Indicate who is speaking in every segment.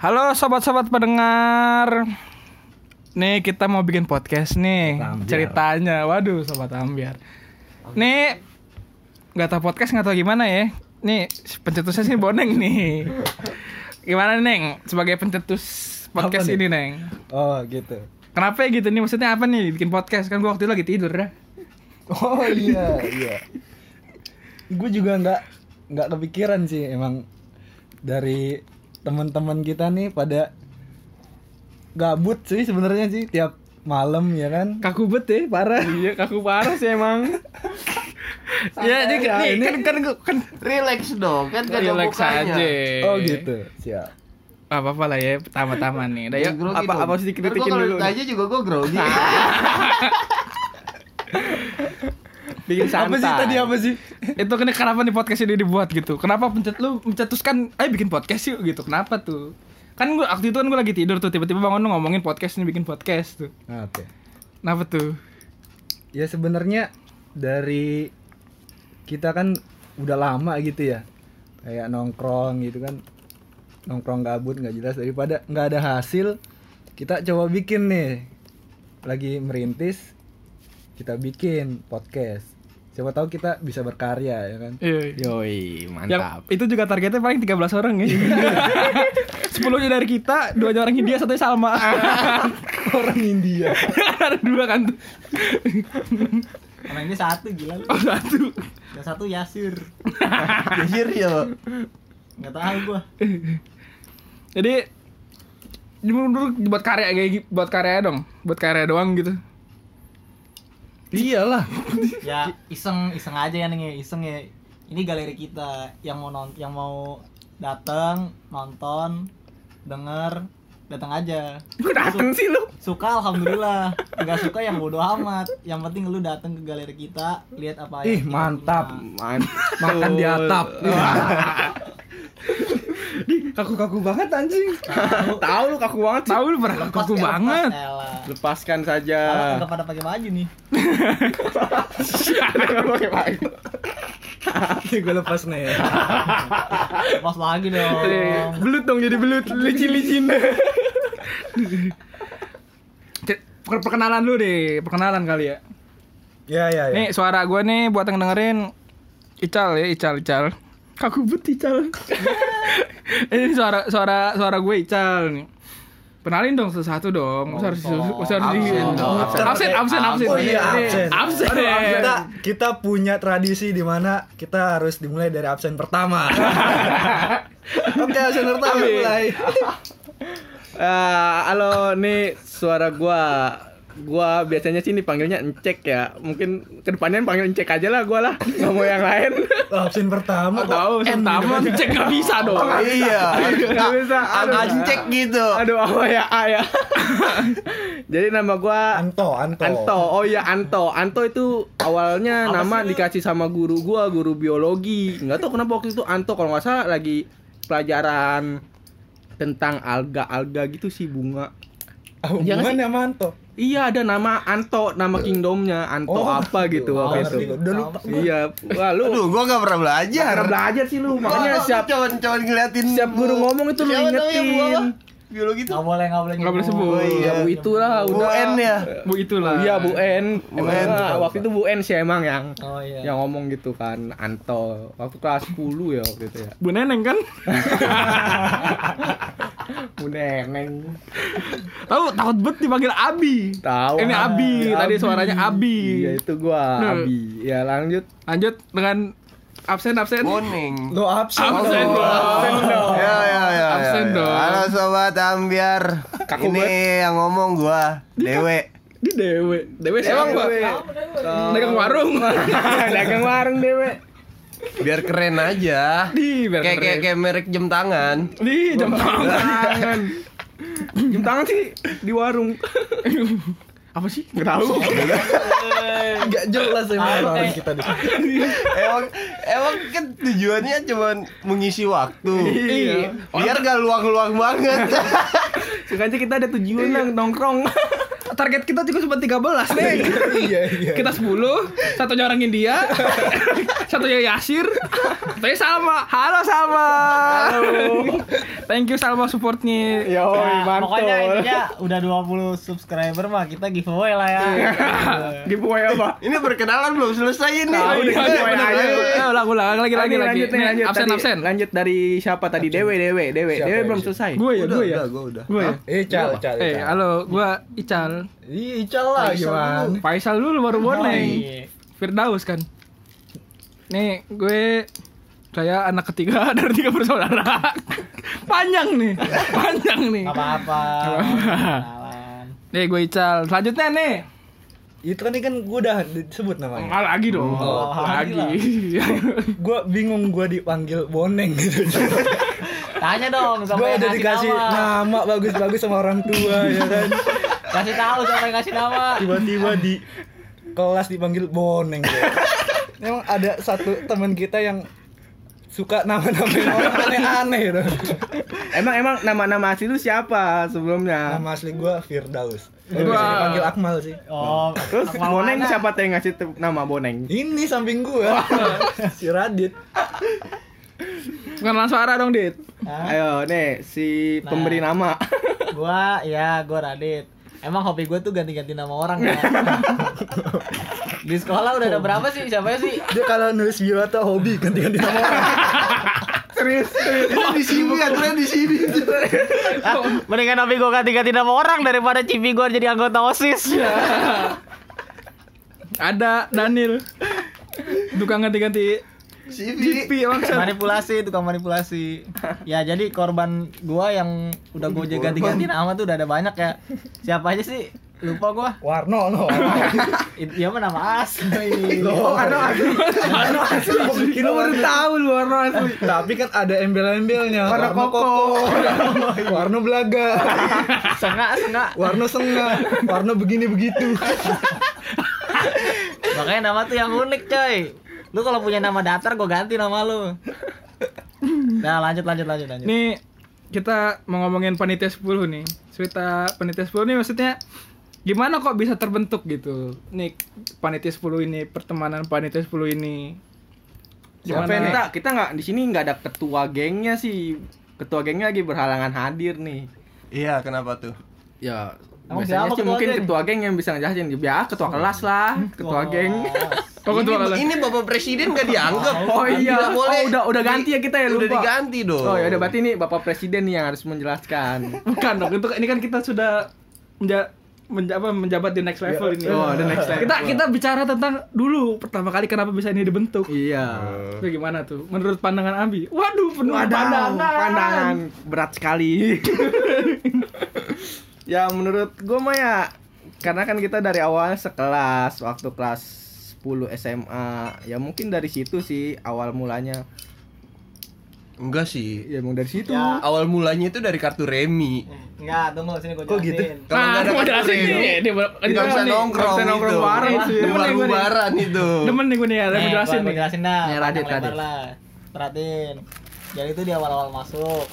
Speaker 1: Halo sobat-sobat pendengar. Nih kita mau bikin podcast nih
Speaker 2: Ambiar.
Speaker 1: ceritanya. Waduh sobat ambiar. Nih nggak tahu podcast nggak tahu gimana ya. Nih pencetusnya sih boneng nih. Gimana neng sebagai pencetus podcast
Speaker 2: Apa nih?
Speaker 1: ini neng?
Speaker 2: Oh gitu.
Speaker 1: Kenapa ya gitu nih maksudnya apa nih bikin podcast kan gua waktu itu lagi tidur ya.
Speaker 2: Oh iya iya. Gue juga nggak nggak kepikiran sih emang dari teman-teman kita nih pada gabut sih sebenarnya sih tiap malam ya kan.
Speaker 1: Kaku bet ya parah. Iya kaku parah sih emang. ya jadi
Speaker 2: ya,
Speaker 1: nih,
Speaker 2: ini-
Speaker 1: kan kan kan
Speaker 3: Relax dong, kan ada
Speaker 1: relax aja.
Speaker 2: Oh gitu. Siap.
Speaker 1: apa apa lah ya pertama-tama nih. Udah yuk
Speaker 3: Grogi
Speaker 1: apa
Speaker 3: dong.
Speaker 1: apa sedikit
Speaker 3: gua
Speaker 1: kritikin dulu.
Speaker 3: ditanya juga gue grogi.
Speaker 1: Bikin
Speaker 2: Apa
Speaker 1: santai.
Speaker 2: sih tadi apa sih?
Speaker 1: Itu kan kenapa nih podcast ini dibuat gitu? Kenapa pencet lu mencetuskan, ayo bikin podcast yuk gitu? Kenapa tuh? Kan gua waktu itu kan gua lagi tidur tuh tiba-tiba bangun lu ngomongin podcast nih bikin podcast tuh.
Speaker 2: Nah, Oke.
Speaker 1: Kenapa tuh?
Speaker 2: Ya sebenarnya dari kita kan udah lama gitu ya. Kayak nongkrong gitu kan. Nongkrong gabut nggak jelas daripada nggak ada hasil, kita coba bikin nih. Lagi merintis kita bikin podcast. Siapa tahu kita bisa berkarya ya kan.
Speaker 1: Iya.
Speaker 3: Yoi,
Speaker 1: Yang itu juga targetnya paling 13 orang ya. 10 nya dari kita, dua orang India, satu Salma.
Speaker 2: Orang India.
Speaker 1: Ada dua kan.
Speaker 4: Orang ini satu gila lu.
Speaker 1: Oh, satu.
Speaker 4: Yang satu Yasir.
Speaker 3: Jujur ya.
Speaker 4: Enggak tahu gua.
Speaker 1: Jadi dulu dulu buat karya kayak gitu, buat karya dong, buat karya doang gitu.
Speaker 2: Iyalah.
Speaker 4: Ya iseng iseng aja ya nih iseng ya. Ini galeri kita yang mau nonton yang mau datang nonton denger datang aja
Speaker 1: Gue dateng sih lu.
Speaker 4: suka alhamdulillah nggak suka yang bodo amat yang penting lu datang ke galeri kita lihat apa
Speaker 2: Ih, mantap.
Speaker 4: punya.
Speaker 2: Makan di atap.
Speaker 1: Di kaku-kaku banget anjing.
Speaker 3: Tahu lu kaku banget.
Speaker 1: Tahu lu pernah
Speaker 4: Lepas
Speaker 1: kaku
Speaker 4: lepas,
Speaker 1: banget.
Speaker 4: elah.
Speaker 3: Lepaskan saja.
Speaker 4: Kalau nggak pada pakai baju nih
Speaker 1: Ada yang pakai baju.
Speaker 2: Gue lepas nih.
Speaker 4: lepas lagi dong
Speaker 1: Belut dong jadi belut, licin-licin. Perkenalan lu deh, perkenalan kali ya.
Speaker 2: Ya ya ya.
Speaker 1: Nih suara gue nih buat yang dengerin Ical ya, Ical, Ical. Kaku bet Ical. Ini suara suara suara gue Ical nih. Kenalin dong satu-satu dong. Masa harus masa harus di
Speaker 3: Absen
Speaker 1: absen absen absen absen.
Speaker 2: Oh iya,
Speaker 1: Nih,
Speaker 2: absen.
Speaker 1: Absen.
Speaker 2: kita kita punya tradisi di mana kita harus dimulai dari absen pertama. Oke, absen pertama mulai.
Speaker 5: Eh, halo, nih suara gua. Gua biasanya sih dipanggilnya Encek ya. Mungkin ke depannya panggil Encek aja lah gua lah. Nggak mau yang lain.
Speaker 2: Oh, absen pertama kok.
Speaker 1: Tahu pertama cek gak bisa dong.
Speaker 3: Iya.
Speaker 5: Nggak bisa. Aduh.
Speaker 3: Ancek gitu.
Speaker 5: Aduh, apa ya? A ya. Jadi nama gua
Speaker 2: Anto, Anto.
Speaker 5: Anto. Oh iya Anto. Anto itu awalnya nama dikasih sama guru gua, guru biologi. Nggak tahu kenapa waktu itu Anto kalau nggak salah lagi pelajaran tentang alga-alga gitu sih bunga.
Speaker 2: Ah, Hubungannya sama Anto.
Speaker 5: Iya ada nama Anto, nama kingdomnya Anto
Speaker 2: Oh,
Speaker 5: apa gitu
Speaker 2: oh,
Speaker 5: waktu itu.
Speaker 2: gua. Udah lupa gua.
Speaker 5: Iya, wah lu
Speaker 3: Aduh, gua gak pernah belajar.
Speaker 5: Cara belajar sih lu, makanya siap
Speaker 3: coba coba ngeliatin.
Speaker 5: siap guru ngomong itu lu
Speaker 3: Bu
Speaker 5: ingetin.
Speaker 3: Biologi tuh.
Speaker 4: nggak boleh nggak boleh
Speaker 1: Nggak boleh sebut.
Speaker 3: Oh, iya.
Speaker 5: Ya Bu itulah
Speaker 3: Bu
Speaker 5: udah.
Speaker 3: N ya.
Speaker 1: Bu itulah.
Speaker 5: Iya Bu N.
Speaker 3: Bu
Speaker 5: Emang,
Speaker 3: N.
Speaker 5: ah, waktu itu Bu N sih emang yang
Speaker 4: oh iya
Speaker 5: yang ngomong gitu kan Anto waktu kelas 10 ya waktu itu ya.
Speaker 1: Bu Neneng kan?
Speaker 5: Bu Neneng.
Speaker 1: Tahu takut bet dipanggil Abi.
Speaker 5: Tahu.
Speaker 1: Ini Abi, tadi suaranya Abi.
Speaker 5: Iya itu gua
Speaker 1: Nah.
Speaker 5: Abi. Ya lanjut.
Speaker 1: Lanjut dengan absen absen.
Speaker 3: Morning.
Speaker 2: Lo absen.
Speaker 1: Absen
Speaker 2: dong.
Speaker 1: Absen dong.
Speaker 3: Ya ya ya.
Speaker 1: Absen
Speaker 3: ya, ya.
Speaker 1: dong.
Speaker 3: Halo sobat ambiar.
Speaker 5: Kaku
Speaker 3: Ini yang ngomong gua, Dewe.
Speaker 1: Di Dewe. Dewe siapa?
Speaker 5: Dewe.
Speaker 1: Dagang warung.
Speaker 5: Dagang warung dewe.
Speaker 3: Biar keren aja.
Speaker 1: Di biar
Speaker 3: Kayak kayak kayak merek jam tangan.
Speaker 1: Di jam tangan.
Speaker 5: Jam tangan sih di warung.
Speaker 1: Apa sih? Gak tahu.
Speaker 2: Enggak jelas emang orang kita di
Speaker 3: emang emang kan tujuannya cuma mengisi waktu.
Speaker 1: Iya.
Speaker 3: Biar gak luang-luang banget.
Speaker 5: Sengaja kita ada tujuan yang nongkrong.
Speaker 1: Target kita juga cuma 13 nih.
Speaker 2: iya iya
Speaker 1: Kita 10, satunya orang India, satunya Yasir, satunya Salma. Halo Salma. Thank you Salma supportnya.
Speaker 5: Yo,
Speaker 4: Ya, pokoknya intinya udah 20 subscriber mah kita giveaway lah ya.
Speaker 5: giveaway apa?
Speaker 3: Ini perkenalan belum selesai ini.
Speaker 1: Iya,
Speaker 5: deh,
Speaker 1: iya,
Speaker 5: giveaway aja.
Speaker 1: ulang ulang lagi lagi
Speaker 5: Lanjut,
Speaker 1: lagi.
Speaker 5: lanjut, nih,
Speaker 1: Nih,
Speaker 5: lanjut.
Speaker 1: absen absen.
Speaker 5: Lanjut dari siapa tadi? Dewe, Dewe, Dewe. Dewe
Speaker 2: yang
Speaker 5: belum selesai.
Speaker 1: Gue ya,
Speaker 3: Udah,
Speaker 1: gue ya.
Speaker 3: udah, gua udah.
Speaker 1: Gue ya.
Speaker 2: eh cal cal
Speaker 1: Eh, halo, gua Ical.
Speaker 2: Ih, Ical lah gimana
Speaker 1: Faisal dulu baru boneng.
Speaker 4: iya.
Speaker 1: Firdaus kan. Nih, gue saya anak ketiga dari tiga bersaudara. Panjang nih, panjang nih.
Speaker 4: Apa-apa.
Speaker 1: Nih, gue Ical. Selanjutnya nih.
Speaker 2: itu kan ini kan gue udah disebut namanya
Speaker 1: Ah, lagi dong.
Speaker 4: Oh,
Speaker 1: lagi.
Speaker 2: gue bingung gue dipanggil boneng gitu
Speaker 4: Tanya dong siapa
Speaker 2: gue udah dikasih
Speaker 4: nama.
Speaker 2: nama bagus-bagus sama orang tua ya kan
Speaker 4: Kasih tahu siapa yang ngasih nama.
Speaker 2: tiba-tiba di kelas dipanggil boneng ya. Emang ada satu teman kita yang suka nama-nama yang orang aneh-aneh gitu.
Speaker 5: Emang emang nama-nama asli lu siapa sebelumnya?
Speaker 2: Nama asli gue Firdaus. Gue
Speaker 1: Gua-
Speaker 2: bisa dipanggil Akmal sih.
Speaker 4: Oh,
Speaker 5: Terus
Speaker 4: Akmal
Speaker 5: Boneng
Speaker 4: mana?
Speaker 5: siapa tuh yang ngasih nama Boneng?
Speaker 2: Ini samping gue si Radit.
Speaker 1: Bukan suara dong, Dit.
Speaker 4: Hah?
Speaker 5: Ayo, nih si
Speaker 4: Nah.
Speaker 5: pemberi nama.
Speaker 4: Gua ya, gua Radit. Emang hobi gue tuh ganti-ganti nama orang kan. Di sekolah udah ada berapa sih? Siapa sih?
Speaker 2: Dia kalau nulis bio atau hobi ganti-ganti nama orang.
Speaker 5: serius, serius.
Speaker 3: Ini di sini aturan di sini.
Speaker 4: Ah, mendingan hobi gue ganti-ganti nama orang daripada cipi gue jadi anggota OSIS.
Speaker 1: Ada Daniel. Tukang ganti-ganti. GP maksud.
Speaker 4: manipulasi, tukang manipulasi. Ya jadi korban gua yang udah gue ganti-ganti nama tuh udah ada banyak ya. Siapa aja sih? Lupa gua.
Speaker 2: Warno no.
Speaker 4: Dia mah nama asli.
Speaker 2: Oh, Warno asli. Warno asli.
Speaker 5: Lu baru tahu lu warna asli.
Speaker 2: Tapi kan ada embel-embelnya.
Speaker 5: Warna koko.
Speaker 2: Warno belaga.
Speaker 4: Sengak, sengak.
Speaker 2: Warno sengah. Warno begini begitu.
Speaker 4: Makanya nama tuh yang unik, coy. Lu kalau punya nama datar gue ganti nama lu. Nah, lanjut lanjut lanjut lanjut.
Speaker 1: Nih kita mau ngomongin panitia 10 nih. Cerita panitia 10 nih maksudnya gimana kok bisa terbentuk gitu. Nih panitia 10 ini, pertemanan panitia 10 ini.
Speaker 5: Siapa yang kita kita nggak di sini nggak ada ketua gengnya sih. Ketua gengnya lagi berhalangan hadir nih.
Speaker 3: Iya, kenapa tuh?
Speaker 5: Ya
Speaker 4: Emang
Speaker 5: biasanya sih mungkin
Speaker 4: geng?
Speaker 5: ketua geng yang bisa ngejelasin. Ya ketua kelas lah, ketua geng.
Speaker 1: Oh, ketua
Speaker 3: ini,
Speaker 1: kelas.
Speaker 3: ini Bapak Presiden gak dianggap.
Speaker 5: Oh iya,
Speaker 3: Tidak boleh.
Speaker 5: oh, udah udah ganti ya kita ya
Speaker 3: Udah
Speaker 5: lupa.
Speaker 3: diganti dong.
Speaker 5: Oh ya udah berarti ini Bapak Presiden nih yang harus menjelaskan.
Speaker 1: Bukan dong, itu ini kan kita sudah menja menja- apa, menjabat di next level ini.
Speaker 5: Oh, the next level.
Speaker 1: Kita kita bicara tentang dulu pertama kali kenapa bisa ini dibentuk.
Speaker 5: iya.
Speaker 1: Itu gimana tuh? Menurut pandangan Abi? Waduh, penuh
Speaker 5: Wadaw,
Speaker 1: pandangan.
Speaker 5: pandangan berat sekali. Ya menurut gue mah ya karena kan kita dari awal sekelas waktu kelas 10 SMA ya mungkin dari situ sih awal mulanya
Speaker 3: Enggak sih.
Speaker 5: ya emang dari situ
Speaker 4: Ya.
Speaker 3: Awal mulanya itu dari kartu remi.
Speaker 4: Enggak, tunggu sini gue
Speaker 2: Kok
Speaker 4: jelasin.
Speaker 2: gitu?
Speaker 3: Kalau nggak ada
Speaker 1: mau
Speaker 3: kartu
Speaker 1: jelasin
Speaker 3: remi,
Speaker 1: nih. Dia
Speaker 3: Nggak bisa
Speaker 1: nih.
Speaker 3: nongkrong
Speaker 5: bisa nongkrong
Speaker 3: gitu.
Speaker 5: bareng
Speaker 1: sih.
Speaker 3: Di
Speaker 1: Demen nih gue
Speaker 3: itu.
Speaker 1: Demen nih gue nih ya,
Speaker 4: Nih,
Speaker 1: aku jelasin nih.
Speaker 4: jelasin dah.
Speaker 5: Nih, Radit,
Speaker 4: lebar
Speaker 5: Radit.
Speaker 4: lah. Perhatiin. Jadi itu di awal-awal masuk.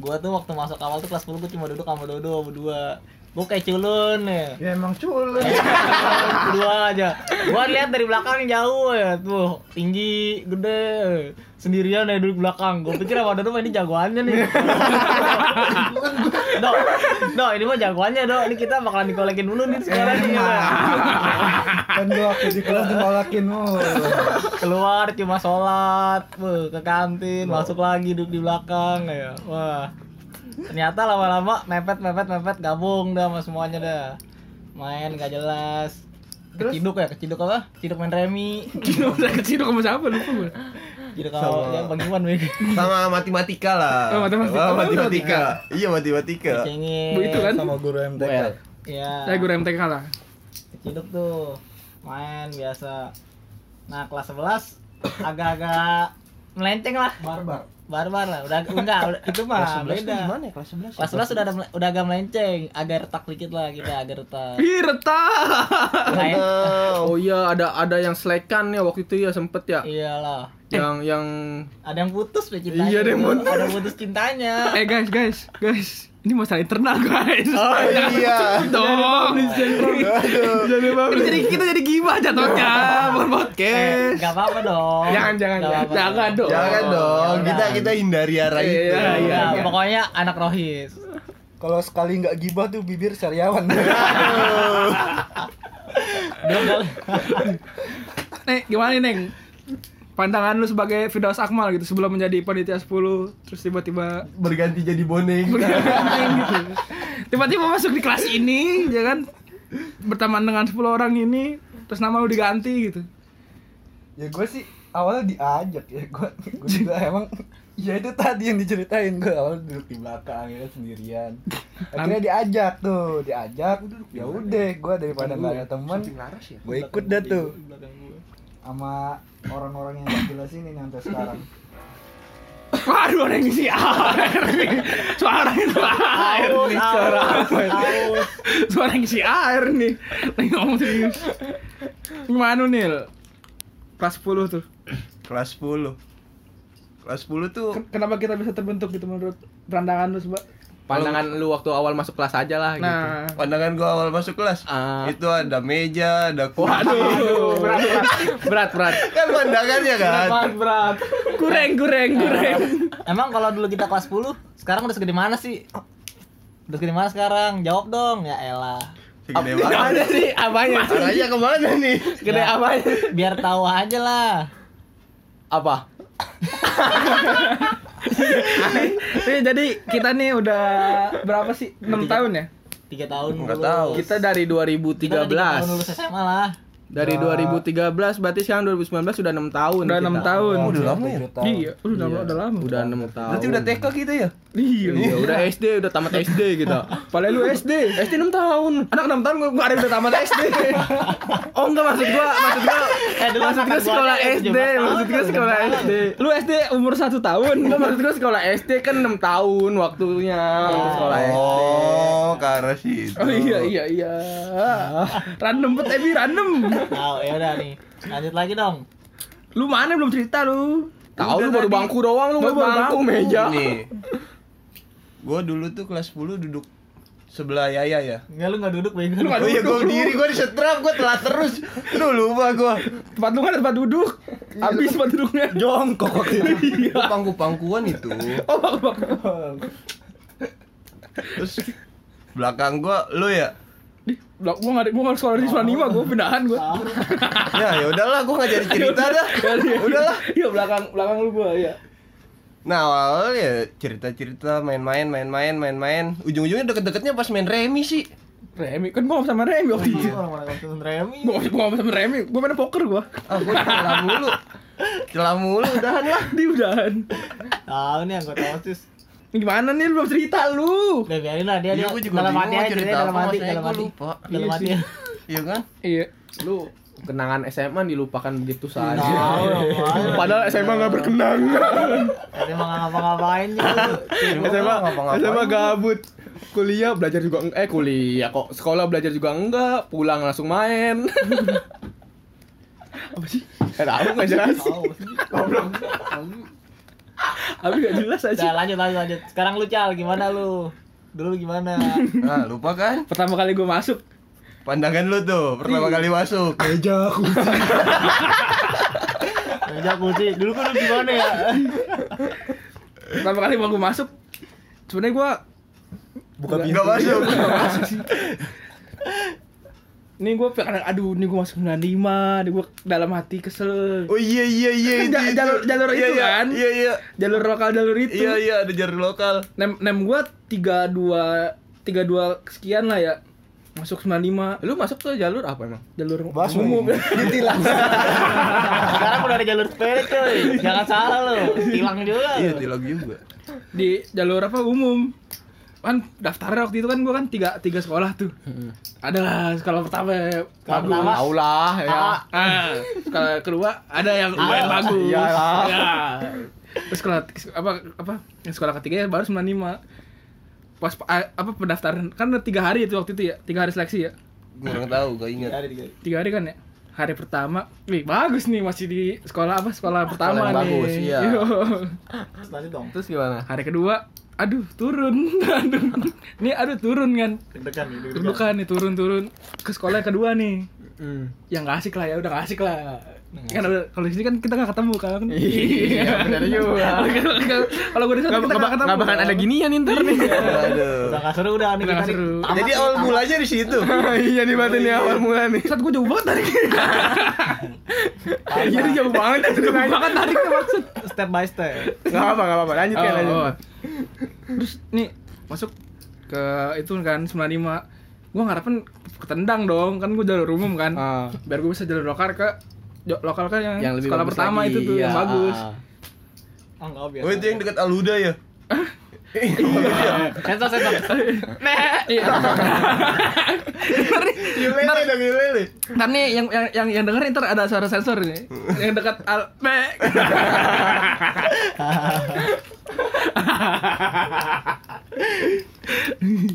Speaker 4: Gua tuh waktu masuk awal tuh kelas 10 gua cuma duduk sama Dodo berdua. Gua kayak culun ya.
Speaker 2: Ya emang culun.
Speaker 4: Berdua aja. Gua lihat dari belakang jauh ya tuh, tinggi, gede. Sendirian ya duduk belakang. Gua pikir Dodo mah ini jagoannya nih. Dok, Dok, ini mah jagoannya, Dok. Ini kita bakalan dikolekin dulu nih sekarang nih. ya.
Speaker 2: kan gua waktu di kelas dimolakin mulu.
Speaker 4: keluar cuma sholat ke kantin masuk lagi duduk di belakang ya wah ternyata lama-lama mepet mepet mepet gabung dah sama semuanya dah main gak jelas keciduk ya keciduk apa keciduk main remi
Speaker 1: Udah kecil sama siapa lupa gue.
Speaker 4: keciduk kalau ya bagaimana Bang?
Speaker 3: Sama matematika lah.
Speaker 1: Oh, matematika.
Speaker 3: Oh,
Speaker 1: Oh,
Speaker 3: matematika. Iya, matematika.
Speaker 4: cengeng
Speaker 1: Bu, itu kan?
Speaker 2: Sama guru MTK.
Speaker 5: Well.
Speaker 4: ya
Speaker 1: Saya guru MTK lah.
Speaker 4: keciduk tuh main biasa nah kelas 11 agak-agak melenceng lah
Speaker 2: Barbar.
Speaker 4: Barbar lah udah enggak udah, itu mah beda
Speaker 3: Gimana ya kelas 11?
Speaker 4: Kelas 11 udah ada udah agak melenceng, agak retak dikit lah kita, agak retak.
Speaker 1: Ih, retak.
Speaker 5: Oh iya ada ada yang selekan ya waktu itu ya sempet ya
Speaker 4: iyalah.
Speaker 5: yang yang
Speaker 4: Ada yang putus deh cintanya.
Speaker 5: Iya, ada yang putus.
Speaker 4: Ada yang putus cintanya.
Speaker 1: Eh guys, guys, guys. Ini masalah internal guys. Oh
Speaker 3: iya.
Speaker 1: dong. Ini jadi kita jadi gibah jatuhnya bukan
Speaker 4: Eh,
Speaker 1: podcast.
Speaker 4: nggak apa-apa dong.
Speaker 5: Jangan, jangan, jangan.
Speaker 1: Jangan dong.
Speaker 3: Jangan dong.
Speaker 4: Ya
Speaker 3: Kita
Speaker 4: udah.
Speaker 3: kita hindari arah
Speaker 1: Iya,
Speaker 3: itu.
Speaker 1: iya,
Speaker 4: Nah,
Speaker 1: iya.
Speaker 4: pokoknya anak Rohis.
Speaker 2: Kalau sekali nggak gibah tuh bibir sariawan.
Speaker 1: Nih, gimana nih, Neng? Pandangan lu sebagai Firdaus Akmal gitu sebelum menjadi panitia 10 terus tiba-tiba
Speaker 3: Berganti jadi boneka.
Speaker 1: gitu. Tiba-tiba masuk di kelas ini, ya kan? Berteman dengan 10 orang ini, terus nama lu diganti gitu.
Speaker 2: ya gue sih awalnya diajak ya gue gue juga emang ya itu tadi yang diceritain gue awalnya duduk di belakang ya sendirian akhirnya diajak tuh diajak ya udah gue daripada nggak ada teman gue ikut dah tuh sama orang-orang yang gak jelas ini nih sampai sekarang
Speaker 1: Waduh, ada yang ngisi air nih. Suara itu air nih. Suara apa itu? Suara yang ngisi air nih. Lagi ngomong serius. Gimana Nil? Kelas 10 tuh.
Speaker 3: Kelas 10. Kelas 10 tuh
Speaker 1: Ken- Kenapa kita bisa terbentuk gitu menurut pandangan lu sebab?
Speaker 5: Pandangan lu waktu awal masuk kelas aja lah gitu.
Speaker 1: Nah,
Speaker 3: pandangan gua awal masuk kelas.
Speaker 5: Ah.
Speaker 3: Itu ada meja, ada kursi.
Speaker 1: aduh, berat, berat.
Speaker 5: berat berat.
Speaker 3: Kan pandangannya kan.
Speaker 1: Berat, berat. Kureng, kureng, kureng.
Speaker 4: Emang kalau dulu kita kelas 10, sekarang udah segede mana sih? Udah segede mana sekarang? Jawab dong. Ya elah.
Speaker 3: Segede
Speaker 5: Ada
Speaker 3: banget.
Speaker 5: sih apanya?
Speaker 3: Arahnya ke mana nih?
Speaker 5: Gede
Speaker 4: Ya,
Speaker 5: apanya?
Speaker 4: Biar tahu aja lah.
Speaker 5: Apa?
Speaker 1: Jadi kita nih udah berapa sih? 6 tahun ya?
Speaker 4: Tiga tahun
Speaker 3: Nggak
Speaker 4: lulus.
Speaker 3: tahu.
Speaker 5: Kita dari
Speaker 4: Kita udah tiga tahun lulus
Speaker 5: 2013.
Speaker 4: SMA lah.
Speaker 5: Dari 2013 berarti sekarang 2019 sudah 6 tahun.
Speaker 1: Udah
Speaker 5: kita.
Speaker 1: 6 tahun.
Speaker 3: Oh, udah lama ya?
Speaker 2: Tahun.
Speaker 1: Iya, udah lama, udah lama.
Speaker 5: Udah 6 tahun.
Speaker 3: Berarti udah TK kita ya?
Speaker 1: Iya.
Speaker 5: Iya, udah SD, udah tamat SD kita.
Speaker 1: Padahal lu SD.
Speaker 5: SD 6 tahun.
Speaker 1: Anak 6 tahun gua, gua ada udah tamat SD.
Speaker 5: Oh enggak maksud gua, maksud gua
Speaker 4: Eh, dulu
Speaker 5: maksud gua sekolah SD,
Speaker 4: 17
Speaker 5: maksud gua sekolah
Speaker 4: 17
Speaker 5: SD.
Speaker 1: Lu SD umur 1 tahun.
Speaker 5: Enggak maksud gua sekolah SD kan 6 tahun waktunya untuk sekolah SD.
Speaker 3: Oh, arah situ.
Speaker 1: Oh iya iya iya. Random bet Ebi random.
Speaker 4: Tahu ya udah nih. Lanjut lagi dong.
Speaker 1: Lu mana belum cerita lu?
Speaker 5: Tahu lu baru
Speaker 3: tadi.
Speaker 5: bangku doang lu
Speaker 1: Baru
Speaker 5: bangku
Speaker 1: bangku.
Speaker 5: meja.
Speaker 3: Nih. Gua dulu tuh kelas 10 duduk sebelah Yaya ya.
Speaker 4: Enggak lu enggak duduk bego.
Speaker 1: Lu nggak
Speaker 3: Oh iya,
Speaker 1: duduk,
Speaker 3: gua
Speaker 1: lu.
Speaker 3: diri, gua disetrap, gua telat terus. Aduh, lupa gua.
Speaker 1: Tempat lu kan tempat duduk. Habis tempat duduknya.
Speaker 2: jongkok
Speaker 1: Iya.
Speaker 3: Pangku-pangkuan itu.
Speaker 1: Oh, bang.
Speaker 3: Terus belakang gua lu ya.
Speaker 1: Gua enggak ada gua enggak sekolah di Sulanima, gua pindahan gua.
Speaker 3: Ya, ya udahlah, gua nggak jadi cerita dah. Udahlah.
Speaker 1: Iya, belakang belakang lu gua, iya.
Speaker 3: Nah, awal ya cerita-cerita main-main, main-main, main-main. Ujung-ujungnya deket-deketnya pas main remi sih.
Speaker 1: Remi, kan gua sama Remi waktu itu.
Speaker 4: Orang-orang nonton Remi.
Speaker 1: Gua gua sama Remi, gua main poker gua.
Speaker 3: Ah, gua celah mulu. Celah mulu, udahan lah.
Speaker 1: Di udahan.
Speaker 4: Tahu nih anggota OSIS.
Speaker 1: Ini gimana nih lu belum cerita lu?
Speaker 4: Udah biarin lah dia
Speaker 3: Iya,
Speaker 4: dia
Speaker 3: gua juga
Speaker 4: dalam hati aja
Speaker 3: cerita
Speaker 4: dia dalam hati dalam hati.
Speaker 3: lupa.
Speaker 4: Dalam
Speaker 1: Iya
Speaker 4: hati.
Speaker 3: Iya kan?
Speaker 1: Iya.
Speaker 5: Lu kenangan SMA dilupakan begitu saja.
Speaker 4: Apaan.
Speaker 5: Padahal SMA nggak berkenangan.
Speaker 4: Tadi mau ngapa-ngapain juga.
Speaker 5: SMA
Speaker 3: ngapa-ngapain.
Speaker 5: SMA gabut. Kuliah belajar juga eh kuliah kok sekolah belajar juga enggak, pulang langsung main.
Speaker 1: Apa sih?
Speaker 5: Eh tahu enggak jelas.
Speaker 4: Tahu sih.
Speaker 1: Abi gak jelas aja.
Speaker 4: Udah lanjut lanjut lanjut. Sekarang lu Cal gimana lu? Dulu gimana?
Speaker 3: Nah, lupa kan?
Speaker 1: Pertama kali gue masuk,
Speaker 3: Pandangan lu tuh pertama kali masuk.
Speaker 2: meja aku
Speaker 4: Meja kunci. Dulu kan lu gimana ya?
Speaker 1: pertama kali mau gue masuk, sebenarnya gue
Speaker 2: buka
Speaker 1: Nggak-
Speaker 2: pintu
Speaker 3: Enggak masuk.
Speaker 1: Ini gue kadang aduh ini gue masuk 95, ini gue dalam hati kesel.
Speaker 3: Oh iya iya iya
Speaker 1: Kan
Speaker 3: itu,
Speaker 1: ja-
Speaker 3: itu.
Speaker 1: jalur- jalur
Speaker 3: Iya,
Speaker 1: itu
Speaker 3: iya,
Speaker 1: kan?
Speaker 3: Iya iya.
Speaker 1: Jalur lokal jalur itu.
Speaker 3: Iya iya ada jalur lokal.
Speaker 1: Nem nem gue 32 32 sekian lah ya. Masuk 95
Speaker 5: Lu masuk ke jalur apa emang?
Speaker 1: jalur
Speaker 2: Busway.
Speaker 1: umum.
Speaker 2: ditilang
Speaker 4: Sekarang udah ada jalur sepeda coy. Jangan salah lu. Hilang juga.
Speaker 3: Iya tilog juga.
Speaker 1: Di jalur apa umum. Kan daftarnya waktu itu kan gue kan tiga, tiga sekolah tuh. Ada sekolah pertama
Speaker 4: Sekolah
Speaker 1: bagus.
Speaker 5: Tahu lah ya.
Speaker 4: Ah,
Speaker 1: Ah, sekolah kedua ada yang lumayan
Speaker 4: Ah,
Speaker 1: bagus.
Speaker 5: iyalah.
Speaker 1: Ya. Terus sekolah apa apa yang sekolah ketiga ya baru 95. Pas ah, apa pendaftaran kan ada tiga hari itu waktu itu ya, tiga hari seleksi ya.
Speaker 3: Gue kurang tahu, gak ingat.
Speaker 4: Ada tiga.
Speaker 1: Tiga hari kan ya. Hari pertama, wih bagus nih masih di sekolah apa sekolah pertama
Speaker 5: yang
Speaker 1: nih.
Speaker 5: bagus, iya.
Speaker 1: Yo.
Speaker 4: Terus lanjut dong.
Speaker 5: Terus gimana?
Speaker 1: Hari kedua aduh turun aduh ini aduh turun kan
Speaker 4: Deg-degan nih, deg-degan.
Speaker 1: nih turun turun ke sekolah yang kedua nih
Speaker 5: Hmm.
Speaker 1: yang nggak asik lah ya udah nggak asik lah kan kalau di sini kan kita nggak ketemu kan
Speaker 5: Iya, benar juga.
Speaker 1: kalau gue di sana kita nggak
Speaker 5: bak-
Speaker 1: ketemu
Speaker 5: nggak bakalan ada ginian ntar nih.
Speaker 3: Aduh.
Speaker 4: Udah gak seru udah nih kita nih.
Speaker 1: seru.
Speaker 4: Tamat
Speaker 3: Jadi awal
Speaker 4: tamat.
Speaker 3: mulanya di situ.
Speaker 5: Iya nih batin nih awal mula nih.
Speaker 1: saat gue jauh banget tarik
Speaker 5: Jadi jauh banget
Speaker 1: jauh banget tariknya maksud
Speaker 4: Step by step.
Speaker 5: Enggak apa enggak apa lanjut ya lanjut.
Speaker 1: Terus nih masuk ke itu kan 95 gue ngarepin ketendang dong kan gue jalur umum kan
Speaker 5: Ah.
Speaker 1: biar gue bisa jalur lokal ke lokal kan yang,
Speaker 5: Yang lebih
Speaker 1: sekolah pertama
Speaker 5: lagi,
Speaker 1: itu tuh yang
Speaker 5: iya,
Speaker 1: bagus
Speaker 5: ah,
Speaker 4: Ah biasa.
Speaker 3: Oh itu yang dekat Aluda ya?
Speaker 4: Sensor sensor.
Speaker 1: iya
Speaker 3: Gilele dong gilele.
Speaker 1: ntar yang yang yang, yang dengerin ntar ada suara sensor nih yang dekat al be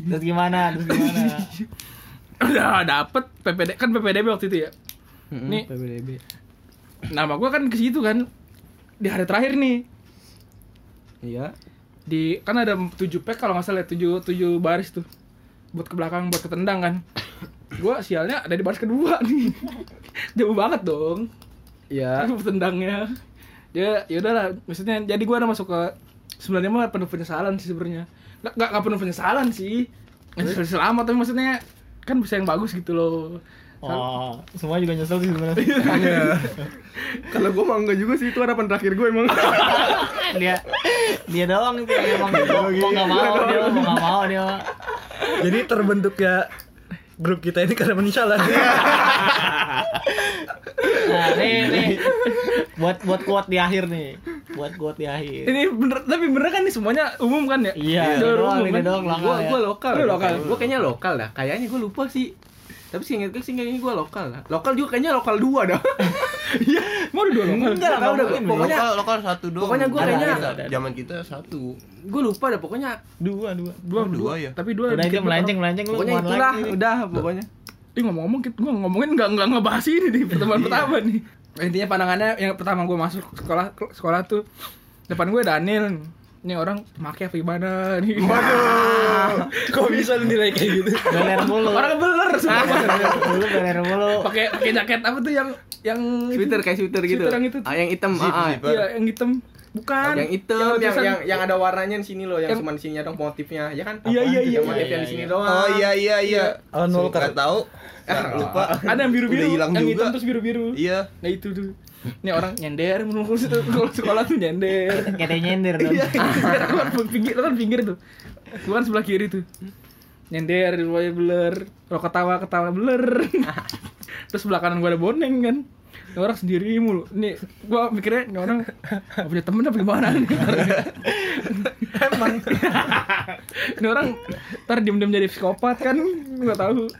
Speaker 4: Terus gimana? Terus gimana?
Speaker 1: udah dapet PPD kan PPDB waktu itu ya Nih.
Speaker 5: PBDB.
Speaker 1: nama gue kan ke situ kan di hari terakhir nih
Speaker 5: Iya.
Speaker 1: Di kan ada 7 pack kalau nggak salah ya, 7 7 baris tuh. Buat ke belakang buat ketendang kan. Gua sialnya ada di baris kedua nih. Jauh banget dong. Aku tendangnya. Ya ya udahlah maksudnya jadi gua udah masuk ke sebenarnya mah penuh penyesalan sih sebenarnya. Nggak nggak nggak penuh penyesalan sih. Nggak selamat tapi maksudnya kan bisa yang bagus gitu loh
Speaker 4: Oh, semua juga nyesel sih sebenarnya.
Speaker 5: Iya. Kalau gua mah enggak juga sih itu harapan terakhir gue emang.
Speaker 4: dia dia doang itu yang emang mau mau nggak mau dia mau nggak mau dia.
Speaker 2: Jadi terbentuknya grup kita ini karena penyesalan.
Speaker 4: Nah, nih nih buat buat kuat di akhir nih. Buat kuat di akhir.
Speaker 1: ini bener tapi bener kan nih semuanya umum kan ya
Speaker 4: Iya,
Speaker 1: Jalur umum kan?
Speaker 4: doang lokal
Speaker 5: Gua
Speaker 4: ya.
Speaker 5: gua lokal.
Speaker 1: Lu lokal.
Speaker 5: Gua kayaknya lokal dah. Kayaknya gua lupa sih. Tapi sih inget gue sih kayaknya gua lokal lah. Lokal juga kayaknya lokal dua dah.
Speaker 1: Iya, mau ada dua lokal.
Speaker 4: Enggak lah,
Speaker 5: udah pokoknya
Speaker 3: lokal lokal satu doang.
Speaker 5: pokoknya gua
Speaker 3: Zaman
Speaker 5: kayaknya-
Speaker 3: zaman kita satu.
Speaker 5: gua lupa dah pokoknya
Speaker 4: Dua dua.
Speaker 1: Dua,
Speaker 3: Oh, dua ya?
Speaker 1: Tapi dua
Speaker 4: Udah itu melenceng melenceng lu
Speaker 5: pokoknya itulah udah pokoknya.
Speaker 1: Ih ngomong-ngomong kita gua ngomongin nggak nggak ngebahas ini di pertemuan pertama nih. Intinya pandangannya yang pertama gua masuk sekolah sekolah tuh depan gue Daniel. Ini orang pakai apa gimana nih?
Speaker 2: Waduh, kok bisa lu nilai kayak gitu?
Speaker 4: Beler mulu.
Speaker 1: Orang beler semua.
Speaker 4: Mulu beler mulu.
Speaker 1: pakai pakai jaket apa tuh yang yang
Speaker 5: Sweater kayak sweater gitu.
Speaker 1: Sweater yang itu.
Speaker 5: Ah, yang hitam.
Speaker 3: Zip,
Speaker 5: ah, ah.
Speaker 1: Iya, yang hitam. Bukan.
Speaker 5: yang hitam yang, yang yang ada warnanya di sini loh yang,
Speaker 1: Yang-
Speaker 5: cuma di sini dong motifnya ya kan
Speaker 1: Iya, iya, iya,
Speaker 5: yang motif
Speaker 4: iya,
Speaker 5: yang di
Speaker 4: iya,
Speaker 5: sini
Speaker 4: iya.
Speaker 5: doang
Speaker 3: Oh iya iya iya.
Speaker 2: Oh, nol
Speaker 3: Nggak
Speaker 2: karat.
Speaker 3: tahu.
Speaker 5: Ah,
Speaker 3: lupa.
Speaker 1: ada yang biru-biru, yang hitam terus biru-biru.
Speaker 3: Iya.
Speaker 1: Nah itu tuh. Ini orang nyender situ kalau sekolah tuh nyender.
Speaker 4: Kayak nyender dong.
Speaker 1: Iya, kan pinggir, kan pinggir tuh. Lu kan sebelah kiri tuh. Nyender, rumahnya blur, kalau ketawa ketawa blur. Terus sebelah kanan gua ada boneng kan. Ini orang sendiri mulu. Nih, gua mikirnya ini orang gak punya temen apa gimana nih. Emang. ini orang ntar diem-diem jadi psikopat kan, nggak tahu.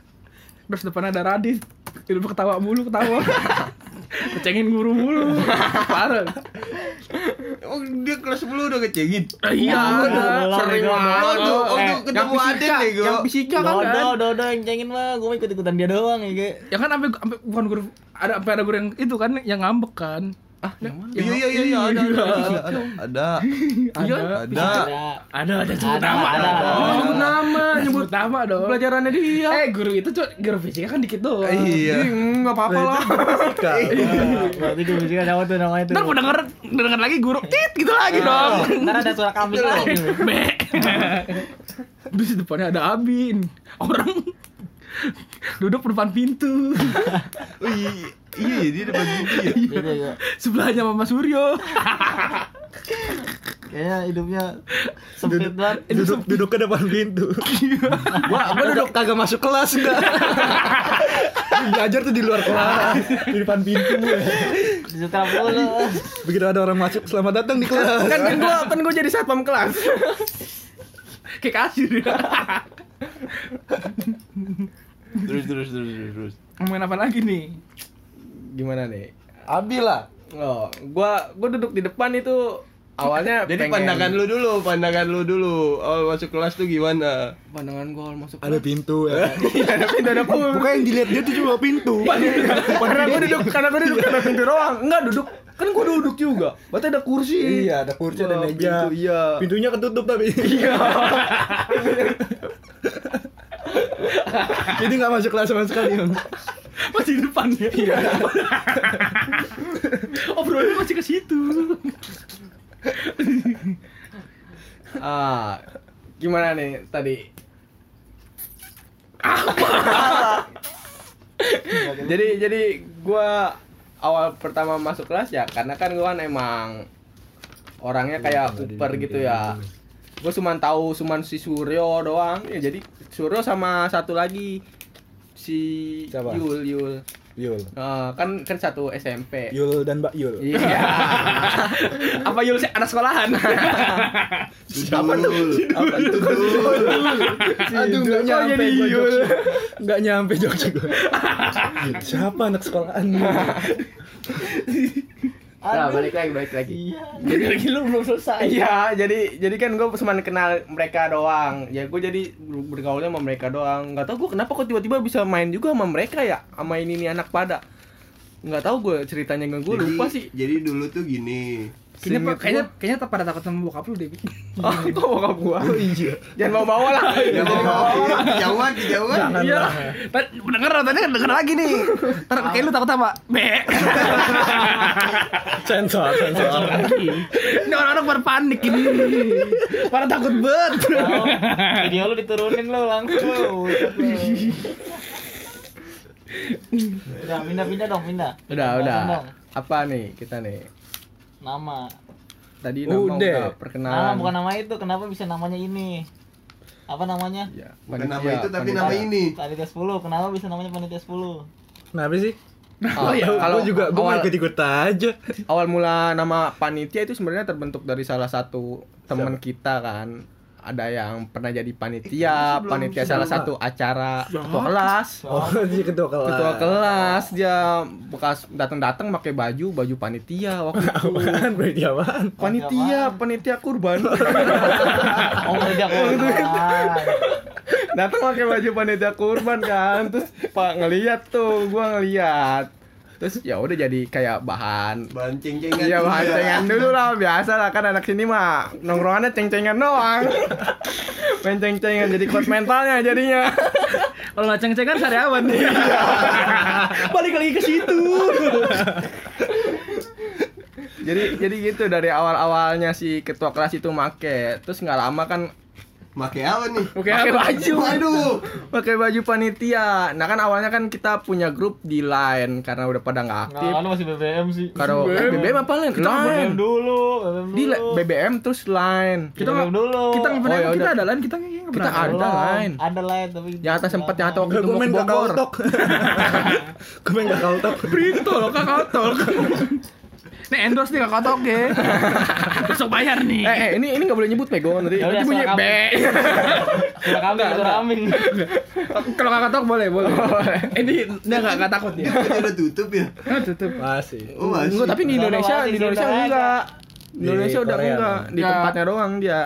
Speaker 1: Terus depan ada Radit, hidup ketawa mulu, ketawa. Ngecengin guru mulu. Parah.
Speaker 3: Oh dia kelas 10 udah ngecengin.
Speaker 1: Ah, iya, udah.
Speaker 4: belum,
Speaker 1: Sering banget.
Speaker 3: Oh tuh, oh
Speaker 4: eh,
Speaker 3: tuh ketemu Aden nih gua.
Speaker 5: yang fisika kan
Speaker 4: Dodo,
Speaker 5: kan
Speaker 4: dodo yang cengin mah, gue ikut ikutan dia doang ya, Ge.
Speaker 1: Ya kan sampai sampai bukan guru ada sampai ada guru yang itu kan yang ngambek kan.
Speaker 5: Ah yang mana
Speaker 3: Iya iya iya iya ada ada ada ada. Ada.
Speaker 1: Iya.
Speaker 3: Ada.
Speaker 4: Ada.
Speaker 1: Ada ada sebut
Speaker 4: Ada,
Speaker 1: nama.
Speaker 4: ada.
Speaker 5: Oh, nyebut nama
Speaker 1: Nyebut nama dong.
Speaker 5: pelajarannya dia
Speaker 1: Eh guru itu tuh guru fisika kan dikit doang.
Speaker 3: Iya.
Speaker 5: Ih, nggak apa-apa lah
Speaker 4: Nah, Berarti gue juga siapa tuh namanya tuh.
Speaker 1: Ntar mau denger denger lagi guru tit gitu lagi dong.
Speaker 4: Ntar ada suara kambing lagi.
Speaker 1: Be. Terus depannya ada Abin. Orang duduk depan pintu.
Speaker 3: Iya iya dia depan pintu ya.
Speaker 4: Gitu ya.
Speaker 1: Sebelahnya Mama Suryo.
Speaker 4: Kayaknya hidupnya sempit banget.
Speaker 2: Duduk duduk ke depan pintu. gua gua duduk kagak masuk kelas enggak. Belajar tuh di luar kelas, di depan pintu.
Speaker 4: Mulu.
Speaker 2: Begitu ada orang masuk, selamat datang di kelas.
Speaker 5: kan kan gua kan gua jadi satpam kelas
Speaker 1: Kayak kasir.
Speaker 3: Terus terus terus terus terus.
Speaker 1: Ngomongin apa lagi nih?
Speaker 5: Gimana nih
Speaker 2: Abi lah.
Speaker 5: oh gua gua duduk di depan itu awalnya
Speaker 3: Jadi
Speaker 5: pengen-
Speaker 3: pandangan lu dulu, pandangan lu dulu. Awal masuk kelas tuh gimana?
Speaker 5: pandangan gua awal masuk
Speaker 2: Ada pintu ya.
Speaker 5: ada pintu ada pintu
Speaker 2: Pokoknya yang dilihat dia tuh cuma pintu.
Speaker 5: karena gua duduk karena gua duduk karena pintu doang enggak duduk Kan gua duduk juga. Berarti ada kursi.
Speaker 2: Iya, ada kursi, ada
Speaker 5: Wah,
Speaker 2: meja.
Speaker 5: pintu, iya.
Speaker 2: Pintunya ketutup tapi. Iya. Jadi nggak masuk kelas sama sekali, Bang.
Speaker 1: Masih di depan ya. Iya. Obrolannya masih ke situ.
Speaker 5: Ah, gimana nih tadi? jadi jadi gua awal pertama masuk kelas ya karena kan gua kan emang orangnya kayak Cooper gitu ya. Gue cuma tahu cuma si Suryo doang. Ya jadi Suryo sama satu lagi si
Speaker 2: Siapa?
Speaker 5: Yul Yul.
Speaker 2: Yul.
Speaker 5: Eh, kan kan satu SMP.
Speaker 2: Yul dan Mbak Yul.
Speaker 5: Iya. Apa Yul sih anak sekolahan?
Speaker 3: Siapa tuh? Apa itu
Speaker 2: Aduh, nggak nyampe gua
Speaker 5: Yul?
Speaker 2: Nggak nyampe gua. Siapa anak sekolahan?
Speaker 5: Nah, balik lagi, balik lagi.
Speaker 4: Jadi lagi lu belum selesai.
Speaker 5: Iya, jadi jadi kan gue cuma kenal mereka doang. Ya gue jadi ber- bergaulnya sama mereka doang. Nggak tahu gue kenapa kok tiba-tiba bisa main juga sama mereka ya, sama ini nih anak pada. Nggak tahu gue ceritanya nggak gue
Speaker 3: Jadi-
Speaker 5: lupa sih.
Speaker 3: Jadi dulu tuh gini.
Speaker 1: Kayaknya
Speaker 5: Seinget
Speaker 1: kayaknya kayaknya pada takut sama bokap lu deh. Bi.
Speaker 5: Oh, itu bokap gua.
Speaker 2: Oh iya.
Speaker 5: Jangan bawa-bawa lah.
Speaker 3: Ya mau kejauhan, kejauhan.
Speaker 2: Jangan
Speaker 1: Iya.
Speaker 2: lah.
Speaker 1: Tadi denger tadi denger lagi nih. Ntar kayak lu takut apa? Be.
Speaker 2: Sensor, sensor.
Speaker 1: Ini orang-orang pada panik ini. Pada takut banget.
Speaker 4: Tahu, video lu diturunin lu langsung. Udah pindah-pindah dong, pindah.
Speaker 5: Udah, udah. Apa nih kita nih?
Speaker 4: Nama.
Speaker 5: Tadi nama
Speaker 2: Udah.
Speaker 5: udah
Speaker 4: Nama
Speaker 5: perkenalan.
Speaker 4: bukan nama itu, kenapa bisa namanya ini? Apa namanya?
Speaker 5: Ya,
Speaker 3: Bukan nama
Speaker 5: panitia,
Speaker 3: itu tapi
Speaker 5: panitia.
Speaker 3: nama ini.
Speaker 4: Panitia 10. Kenapa bisa namanya panitia 10?
Speaker 2: Kenapa sih?
Speaker 5: Oh,
Speaker 2: ya,
Speaker 5: kalau
Speaker 2: gua juga gua mau
Speaker 5: awal-
Speaker 2: ikut-ikut aja.
Speaker 5: awal mula nama panitia itu sebenarnya terbentuk dari salah satu teman kita kan ada yang pernah jadi panitia panitia salah satu acara ketua kelas
Speaker 2: Oh, dia ketua kelas.
Speaker 5: ketua kelas dia bekas datang datang pakai baju baju panitia waktu itu
Speaker 2: Apaan? Berarti apaan?
Speaker 5: panitia panitia kurban
Speaker 4: Oh, panitia korban.
Speaker 5: datang pakai baju panitia kurban kan terus pak ngeliat tuh gua ngeliat terus ya udah jadi kayak bahan
Speaker 3: Bahan ceng-cengan.
Speaker 5: Iya
Speaker 3: juga.
Speaker 5: ceng-cengan dulu lah biasa lah kan anak sini mah nongkrongannya ceng-cengan doang. Main ceng-cengan jadi kuat mentalnya jadinya.
Speaker 1: Kalau nggak ceng-cengan sariawan. Balik lagi ke situ.
Speaker 5: jadi jadi gitu dari awal-awalnya si ketua kelas itu make terus nggak lama kan
Speaker 3: Make apa nih?
Speaker 5: Pakai
Speaker 1: apa?
Speaker 5: baju
Speaker 3: Waduh.
Speaker 5: pakai baju panitia nah kan awalnya kan kita punya grup di line karena udah pada nggak aktif
Speaker 4: Nah, masih BBM sih.
Speaker 5: kalau eh, BBM apa line
Speaker 4: BBM
Speaker 5: line
Speaker 4: dulu, BBM
Speaker 5: di
Speaker 4: dulu.
Speaker 5: li- BBM terus line
Speaker 1: Kita
Speaker 4: BBM dulu.
Speaker 1: Kita nggak pernah.
Speaker 5: Oh, ya
Speaker 1: kita ada lain. Kita nggak nggak
Speaker 5: Kita
Speaker 1: pernah.
Speaker 5: ada. Lain.
Speaker 4: Ada lain tapi
Speaker 5: yang atas sempat yang atau waktu itu mau Bogor
Speaker 2: tok. Gue main kakao tok.
Speaker 1: Brito loh kakak tok. Nih endorse nih kakak tok ya. Besok bayar nih.
Speaker 5: eh, eh ini ini nggak boleh nyebut Pego nanti
Speaker 4: udah,
Speaker 5: nanti bunyi B
Speaker 4: Suara kambing, suara kambing.
Speaker 1: Kalau kakak tok boleh, boleh. Ini dia nggak nggak takut ya.
Speaker 3: Udah tutup ya.
Speaker 1: Ah, tutup.
Speaker 2: Masih.
Speaker 3: Oh, masih.
Speaker 5: Enggak, tapi di Indonesia di Indonesia
Speaker 4: udah
Speaker 5: enggak. Di Indonesia udah enggak, di
Speaker 1: Ya.
Speaker 5: tempatnya doang dia.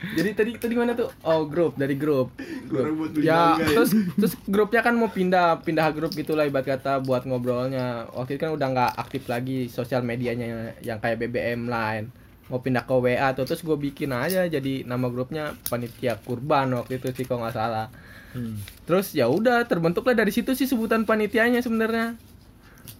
Speaker 5: Jadi tadi tadi mana tuh? Oh, grup dari grup.
Speaker 3: Beli
Speaker 5: Ya,
Speaker 3: mangga ya.
Speaker 5: terus terus grupnya kan mau pindah pindah grup gitulah ibarat kata buat ngobrolnya. Waktu itu kan udah nggak aktif lagi sosial medianya yang kayak BBM lain. Mau pindah ke WA tuh terus gue bikin aja jadi nama grupnya panitia kurban waktu itu sih kalau nggak salah.
Speaker 2: Hmm.
Speaker 5: Terus ya udah terbentuklah dari situ sih sebutan panitianya sebenarnya.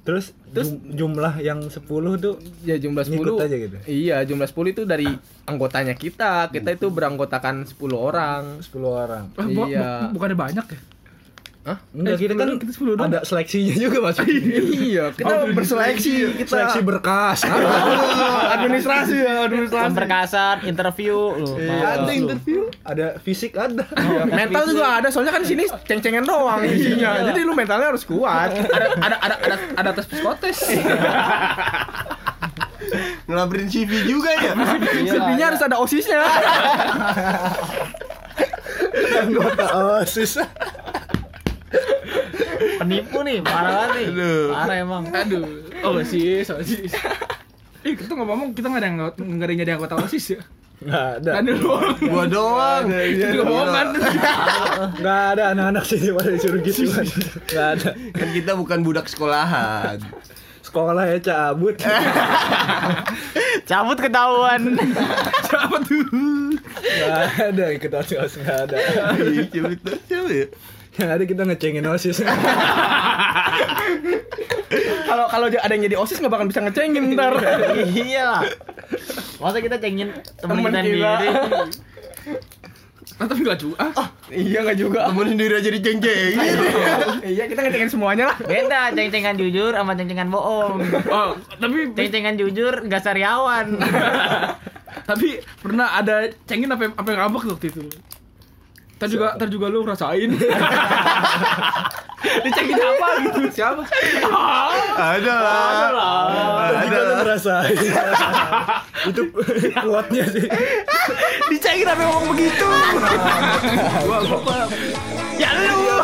Speaker 2: Terus,
Speaker 5: Terus-
Speaker 2: jum- jumlah yang 10 tuh
Speaker 5: Ya jumlah 10
Speaker 2: Ngikut aja gitu?
Speaker 5: Iya jumlah 10 itu dari anggotanya kita Kita itu beranggotakan 10 orang
Speaker 2: 10 orang.
Speaker 1: Bu-
Speaker 5: Iya.
Speaker 1: bu- bukannya banyak ya?
Speaker 5: Hah?
Speaker 2: Enggak,
Speaker 1: Eh,
Speaker 2: kita
Speaker 1: 10
Speaker 2: kan
Speaker 1: kita 10 doang.
Speaker 2: ada seleksinya juga Mas.
Speaker 5: Iya kita berseleksi Kita
Speaker 2: Seleksi berkas.
Speaker 5: administrasi ya administrasi
Speaker 4: Pemberkasan, interview lu.
Speaker 2: ada
Speaker 4: Maaf, lu.
Speaker 2: interview, ada fisik ada.
Speaker 5: Iya, Mental juga ada soalnya kan di sini ceng-cengan doang isinya Jadi lu mentalnya harus kuat
Speaker 1: Ada ada ada ada ada tes psikotes.
Speaker 3: Ngelabarin CV juga ya.
Speaker 4: Iya,
Speaker 5: Sepinya harus ada osisnya
Speaker 2: Anggota OSIS.
Speaker 4: Penipu nih, parah banget nih. Parah emang.
Speaker 1: Aduh. Oh sih, so sih. Ih, kita ngomong kita nggak ada yang nggak ada yang jadi anggota osis ya.
Speaker 2: Enggak ada.
Speaker 1: Doang.
Speaker 3: Gua doang.
Speaker 1: Itu juga bohong kan.
Speaker 2: Enggak ada anak-anak sini pada disuruh gitu kan. Enggak ada.
Speaker 3: Kan kita bukan budak sekolahan.
Speaker 2: sekolah ya cabut.
Speaker 4: Cabut ketahuan.
Speaker 1: Siapa tuh?
Speaker 2: Gak ada ikut osis nggak ada.
Speaker 3: Siapa itu? Siapa ya?
Speaker 2: Yang ada kita ngecengin osis.
Speaker 5: Kalau kalau ada yang jadi OSIS nggak bakal bisa ngecengin ntar.
Speaker 4: iya lah. Masa kita cengin temen,
Speaker 5: Temen
Speaker 4: kita sendiri.
Speaker 1: Ah, tapi nggak juga. Ah,
Speaker 5: iya nggak juga.
Speaker 3: Temen sendiri aja diceng-ceng.
Speaker 5: iya kita ngecengin semuanya lah.
Speaker 4: Beda ceng-cengan jujur sama ceng-cengan bohong.
Speaker 1: oh, tapi
Speaker 4: Ceng-cengan jujur gak sariawan.
Speaker 1: tapi pernah ada cengin apa apa yang ngambek waktu itu. Ntar juga, ntar juga lu rasain. Dicengin apa gitu? Siapa?
Speaker 3: Ada lah. Ada lah.
Speaker 2: ngerasain. Itu kuatnya sih.
Speaker 1: Dicengin apa ngomong begitu? gua, gua, gua. Ya lu.